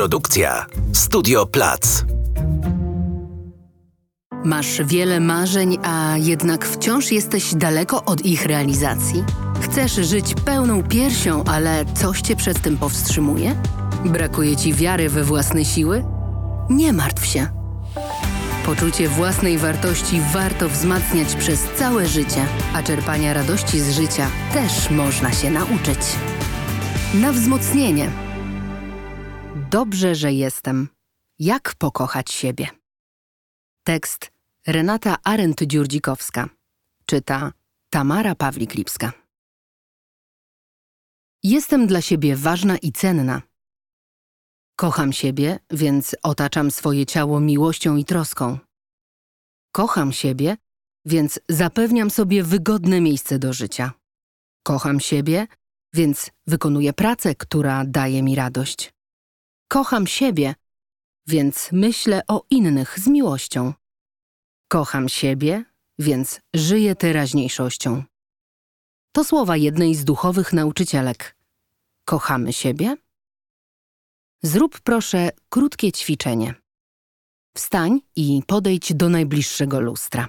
Produkcja Studio Plac. Masz wiele marzeń, a jednak wciąż jesteś daleko od ich realizacji? Chcesz żyć pełną piersią, ale coś cię przed tym powstrzymuje? Brakuje ci wiary we własne siły? Nie martw się. Poczucie własnej wartości warto wzmacniać przez całe życie, a czerpania radości z życia też można się nauczyć. Na wzmocnienie. Dobrze, że jestem. Jak pokochać siebie? Tekst Renata Arendt-Dziurdzikowska. Czyta Tamara Pawlik-Lipska. Jestem dla siebie ważna i cenna. Kocham siebie, więc otaczam swoje ciało miłością i troską. Kocham siebie, więc zapewniam sobie wygodne miejsce do życia. Kocham siebie, więc wykonuję pracę, która daje mi radość. Kocham siebie, więc myślę o innych z miłością. Kocham siebie, więc żyję teraźniejszością. To słowa jednej z duchowych nauczycielek. Kochamy siebie? Zrób proszę krótkie ćwiczenie. Wstań i podejdź do najbliższego lustra.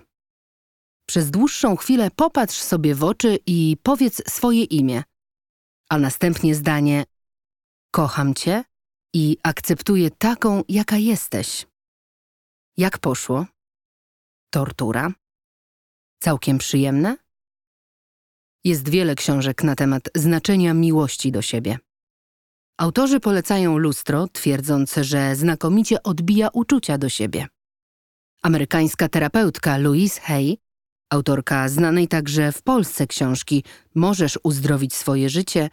Przez dłuższą chwilę popatrz sobie w oczy i powiedz swoje imię, a następnie zdanie: Kocham cię i akceptuję taką, jaka jesteś. Jak poszło? Tortura? Całkiem przyjemne? Jest wiele książek na temat znaczenia miłości do siebie. Autorzy polecają lustro, twierdząc, że znakomicie odbija uczucia do siebie. Amerykańska terapeutka Louise Hay, autorka znanej także w Polsce książki Możesz uzdrowić swoje życie,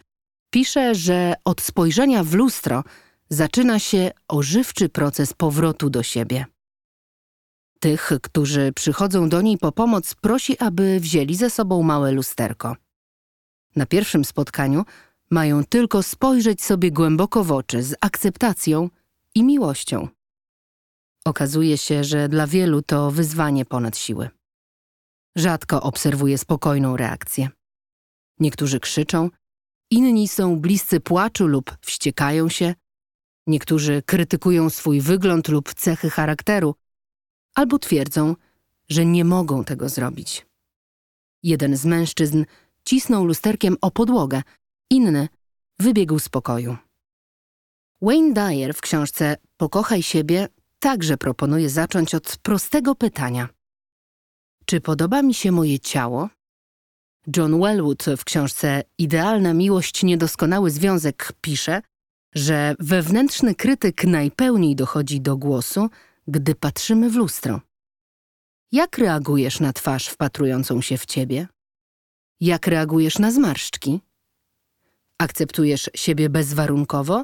pisze, że od spojrzenia w lustro zaczyna się ożywczy proces powrotu do siebie. Tych, którzy przychodzą do niej po pomoc, prosi, aby wzięli ze sobą małe lusterko. Na pierwszym spotkaniu mają tylko spojrzeć sobie głęboko w oczy z akceptacją i miłością. Okazuje się, że dla wielu to wyzwanie ponad siły. Rzadko obserwuję spokojną reakcję. Niektórzy krzyczą, inni są bliscy płaczu lub wściekają się, niektórzy krytykują swój wygląd lub cechy charakteru, albo twierdzą, że nie mogą tego zrobić. Jeden z mężczyzn cisnął lusterkiem o podłogę, inny wybiegł z pokoju. Wayne Dyer w książce Pokochaj siebie także proponuje zacząć od prostego pytania. Czy podoba mi się moje ciało? John Wellwood w książce Idealna miłość, niedoskonały związek pisze, że wewnętrzny krytyk najpełniej dochodzi do głosu, gdy patrzymy w lustro. Jak reagujesz na twarz wpatrującą się w ciebie? Jak reagujesz na zmarszczki? Akceptujesz siebie bezwarunkowo,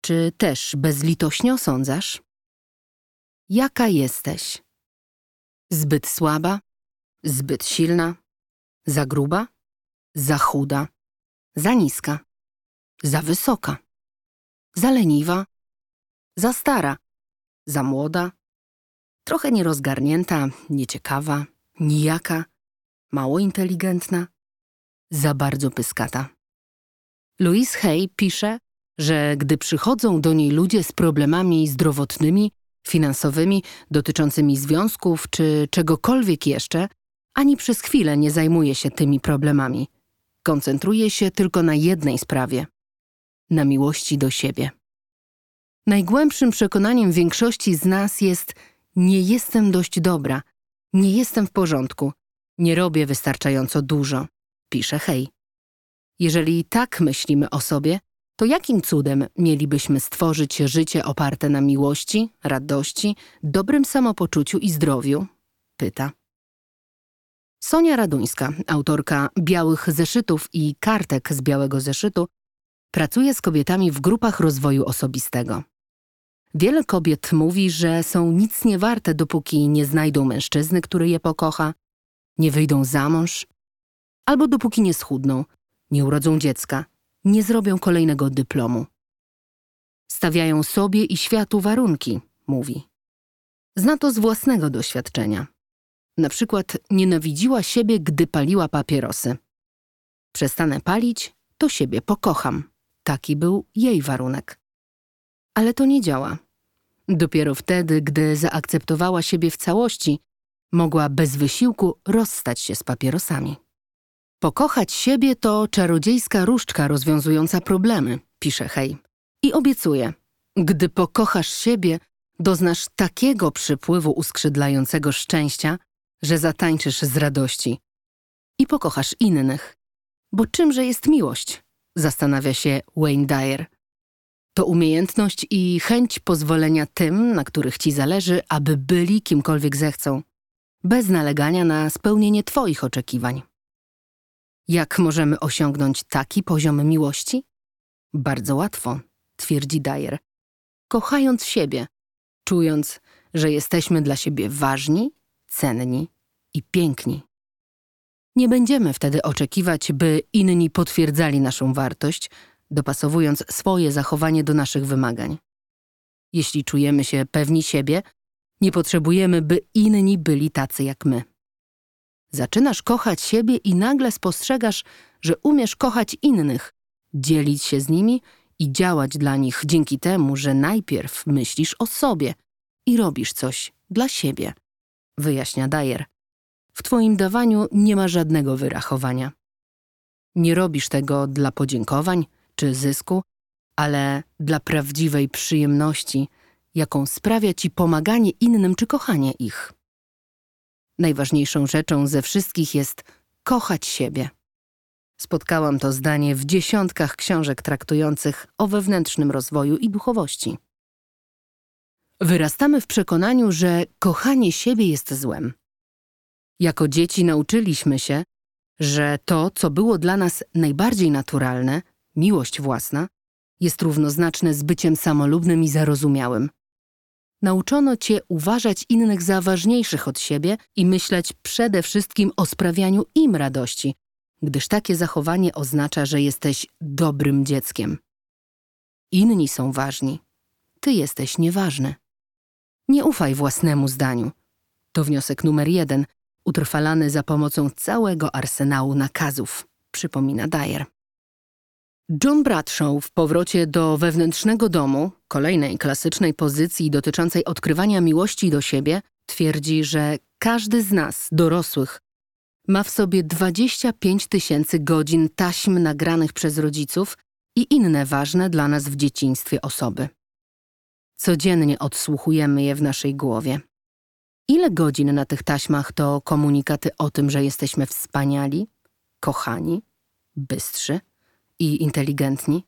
czy też bezlitośnie osądzasz? Jaka jesteś? Zbyt słaba? Zbyt silna? Za gruba? Za chuda? Za niska? Za wysoka? Za leniwa? Za stara? Za młoda? Trochę nierozgarnięta, nieciekawa, nijaka, mało inteligentna? Za bardzo pyskata? Louise Hay pisze, że gdy przychodzą do niej ludzie z problemami zdrowotnymi, finansowymi, dotyczącymi związków czy czegokolwiek jeszcze, ani przez chwilę nie zajmuje się tymi problemami. Koncentruje się tylko na jednej sprawie na miłości do siebie. Najgłębszym przekonaniem większości z nas jest: nie jestem dość dobra, nie jestem w porządku, nie robię wystarczająco dużo, pisze Hej. Jeżeli tak myślimy o sobie, to jakim cudem mielibyśmy stworzyć życie oparte na miłości, radości, dobrym samopoczuciu i zdrowiu? Pyta. Sonia Raduńska, autorka Białych Zeszytów i Kartek z Białego Zeszytu, pracuje z kobietami w grupach rozwoju osobistego. Wiele kobiet mówi, że są nic nie warte, dopóki nie znajdą mężczyzny, który je pokocha, nie wyjdą za mąż, albo dopóki nie schudną, nie urodzą dziecka, nie zrobią kolejnego dyplomu. Stawiają sobie i światu warunki, mówi. Zna to z własnego doświadczenia. Na przykład nienawidziła siebie, gdy paliła papierosy. Przestanę palić, to siebie pokocham. Taki był jej warunek. Ale to nie działa. Dopiero wtedy, gdy zaakceptowała siebie w całości, mogła bez wysiłku rozstać się z papierosami. Pokochać siebie to czarodziejska różdżka rozwiązująca problemy, pisze Hej. I obiecuje, gdy pokochasz siebie, doznasz takiego przypływu uskrzydlającego szczęścia, że zatańczysz z radości. I pokochasz innych. Bo czymże jest miłość? Zastanawia się Wayne Dyer. To umiejętność i chęć pozwolenia tym, na których ci zależy, aby byli kimkolwiek zechcą, bez nalegania na spełnienie Twoich oczekiwań. Jak możemy osiągnąć taki poziom miłości? Bardzo łatwo, twierdzi Dyer. Kochając siebie, czując, że jesteśmy dla siebie ważni, cenni i piękni. Nie będziemy wtedy oczekiwać, by inni potwierdzali naszą wartość, dopasowując swoje zachowanie do naszych wymagań. Jeśli czujemy się pewni siebie, nie potrzebujemy, by inni byli tacy jak my. Zaczynasz kochać siebie i nagle spostrzegasz, że umiesz kochać innych, dzielić się z nimi i działać dla nich dzięki temu, że najpierw myślisz o sobie i robisz coś dla siebie, wyjaśnia Dyer. W twoim dawaniu nie ma żadnego wyrachowania. Nie robisz tego dla podziękowań czy zysku, ale dla prawdziwej przyjemności, jaką sprawia ci pomaganie innym czy kochanie ich. Najważniejszą rzeczą ze wszystkich jest kochać siebie. Spotkałam to zdanie w dziesiątkach książek traktujących o wewnętrznym rozwoju i duchowości. Wyrastamy w przekonaniu, że kochanie siebie jest złem. Jako dzieci nauczyliśmy się, że to, co było dla nas najbardziej naturalne, miłość własna, jest równoznaczne z byciem samolubnym i zarozumiałym. Nauczono cię uważać innych za ważniejszych od siebie i myśleć przede wszystkim o sprawianiu im radości, gdyż takie zachowanie oznacza, że jesteś dobrym dzieckiem. Inni są ważni, ty jesteś nieważny. Nie ufaj własnemu zdaniu. To wniosek numer jeden, utrwalany za pomocą całego arsenału nakazów, przypomina Dyer. John Bradshaw w powrocie do wewnętrznego domu, kolejnej klasycznej pozycji dotyczącej odkrywania miłości do siebie, twierdzi, że każdy z nas, dorosłych, ma w sobie 25 tysięcy godzin taśm nagranych przez rodziców i inne ważne dla nas w dzieciństwie osoby. Codziennie odsłuchujemy je w naszej głowie. Ile godzin na tych taśmach to komunikaty o tym, że jesteśmy wspaniali, kochani, bystrzy i inteligentni?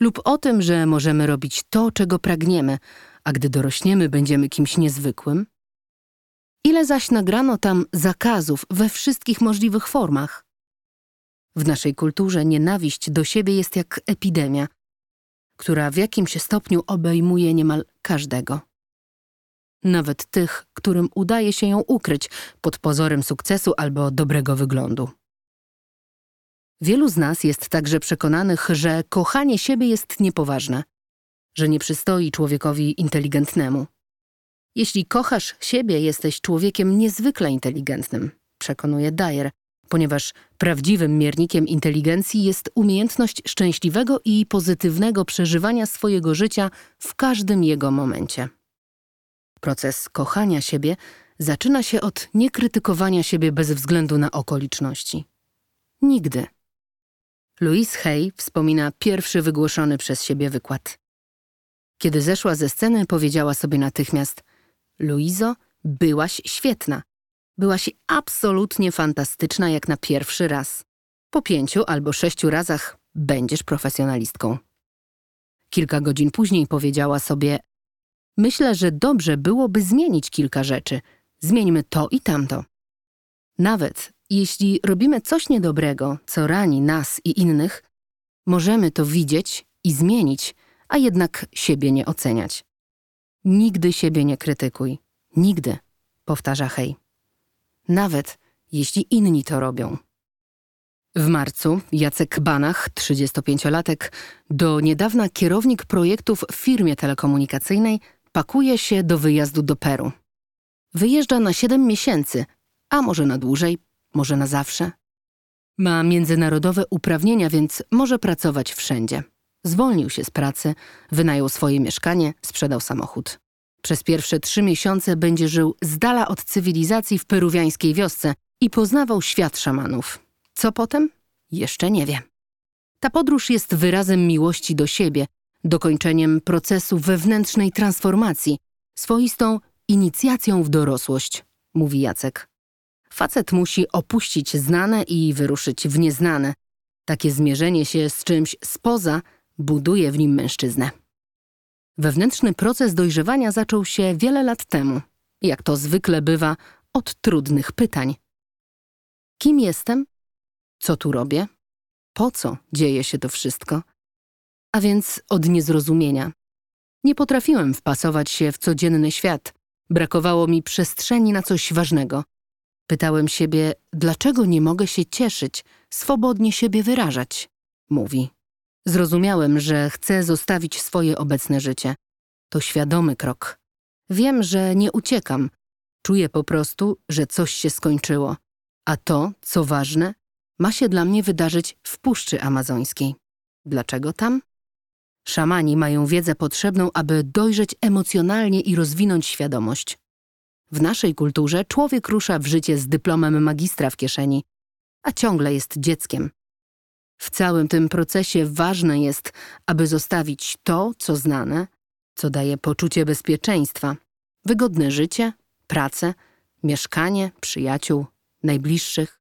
Lub o tym, że możemy robić to, czego pragniemy, a gdy dorośniemy, będziemy kimś niezwykłym? Ile zaś nagrano tam zakazów we wszystkich możliwych formach? W naszej kulturze nienawiść do siebie jest jak epidemia, która w jakimś stopniu obejmuje niemal każdego. Nawet tych, którym udaje się ją ukryć pod pozorem sukcesu albo dobrego wyglądu. Wielu z nas jest także przekonanych, że kochanie siebie jest niepoważne, że nie przystoi człowiekowi inteligentnemu. Jeśli kochasz siebie, jesteś człowiekiem niezwykle inteligentnym, przekonuje Dyer, ponieważ prawdziwym miernikiem inteligencji jest umiejętność szczęśliwego i pozytywnego przeżywania swojego życia w każdym jego momencie. Proces kochania siebie zaczyna się od niekrytykowania siebie bez względu na okoliczności. Nigdy. Louise Hay wspomina pierwszy wygłoszony przez siebie wykład. Kiedy zeszła ze sceny, powiedziała sobie natychmiast: Luizo, byłaś świetna. Byłaś absolutnie fantastyczna jak na pierwszy raz. Po pięciu albo sześciu razach będziesz profesjonalistką. Kilka godzin później powiedziała sobie: Myślę, że dobrze byłoby zmienić kilka rzeczy. Zmieńmy to i tamto. Nawet jeśli robimy coś niedobrego, co rani nas i innych, możemy to widzieć i zmienić, a jednak siebie nie oceniać. Nigdy siebie nie krytykuj. Nigdy, powtarza Hej. Nawet jeśli inni to robią. W marcu Jacek Banach, 35-latek, do niedawna kierownik projektów w firmie telekomunikacyjnej, pakuje się do wyjazdu do Peru. Wyjeżdża na 7 miesięcy, a może na dłużej, może na zawsze. Ma międzynarodowe uprawnienia, więc może pracować wszędzie. Zwolnił się z pracy, wynajął swoje mieszkanie, sprzedał samochód. Przez pierwsze trzy miesiące będzie żył z dala od cywilizacji w peruwiańskiej wiosce i poznawał świat szamanów. Co potem? Jeszcze nie wie. Ta podróż jest wyrazem miłości do siebie, dokończeniem procesu wewnętrznej transformacji, swoistą inicjacją w dorosłość, mówi Jacek. Facet musi opuścić znane i wyruszyć w nieznane. Takie zmierzenie się z czymś spoza buduje w nim mężczyznę. Wewnętrzny proces dojrzewania zaczął się wiele lat temu, jak to zwykle bywa, od trudnych pytań. Kim jestem? Co tu robię? Po co dzieje się to wszystko? A więc od niezrozumienia. Nie potrafiłem wpasować się w codzienny świat. Brakowało mi przestrzeni na coś ważnego. Pytałem siebie, dlaczego nie mogę się cieszyć, swobodnie siebie wyrażać, mówi. Zrozumiałem, że chcę zostawić swoje obecne życie. To świadomy krok. Wiem, że nie uciekam. Czuję po prostu, że coś się skończyło. A to, co ważne, ma się dla mnie wydarzyć w Puszczy Amazońskiej. Dlaczego tam? Szamani mają wiedzę potrzebną, aby dojrzeć emocjonalnie i rozwinąć świadomość. W naszej kulturze człowiek rusza w życie z dyplomem magistra w kieszeni, a ciągle jest dzieckiem. W całym tym procesie ważne jest, aby zostawić to, co znane, co daje poczucie bezpieczeństwa, wygodne życie, pracę, mieszkanie, przyjaciół, najbliższych,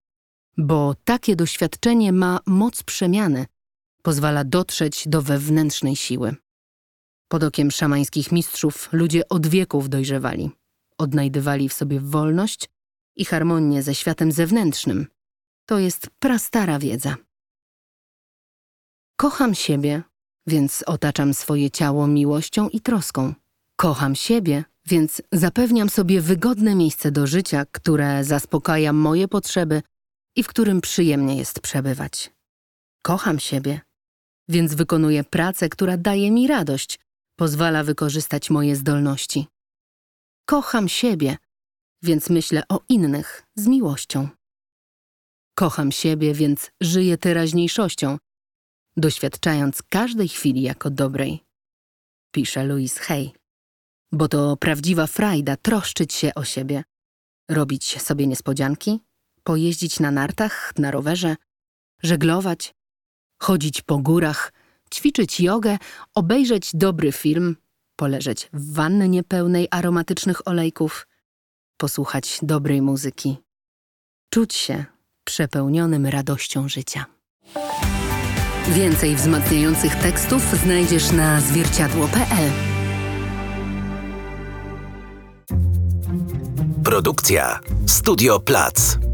bo takie doświadczenie ma moc przemiany, pozwala dotrzeć do wewnętrznej siły. Pod okiem szamańskich mistrzów ludzie od wieków dojrzewali, odnajdywali w sobie wolność i harmonię ze światem zewnętrznym. To jest prastara wiedza. Kocham siebie, więc otaczam swoje ciało miłością i troską. Kocham siebie, więc zapewniam sobie wygodne miejsce do życia, które zaspokaja moje potrzeby i w którym przyjemnie jest przebywać. Kocham siebie, więc wykonuję pracę, która daje mi radość, pozwala wykorzystać moje zdolności. Kocham siebie, więc myślę o innych z miłością. Kocham siebie, więc żyję teraźniejszością, doświadczając każdej chwili jako dobrej. Pisze Louise Hay. Bo to prawdziwa frajda troszczyć się o siebie, robić sobie niespodzianki, pojeździć na nartach, na rowerze, żeglować, chodzić po górach, ćwiczyć jogę, obejrzeć dobry film, poleżeć w wannie pełnej aromatycznych olejków, posłuchać dobrej muzyki, czuć się przepełnionym radością życia. Więcej wzmacniających tekstów znajdziesz na zwierciadło.pl. Produkcja Studio Plac.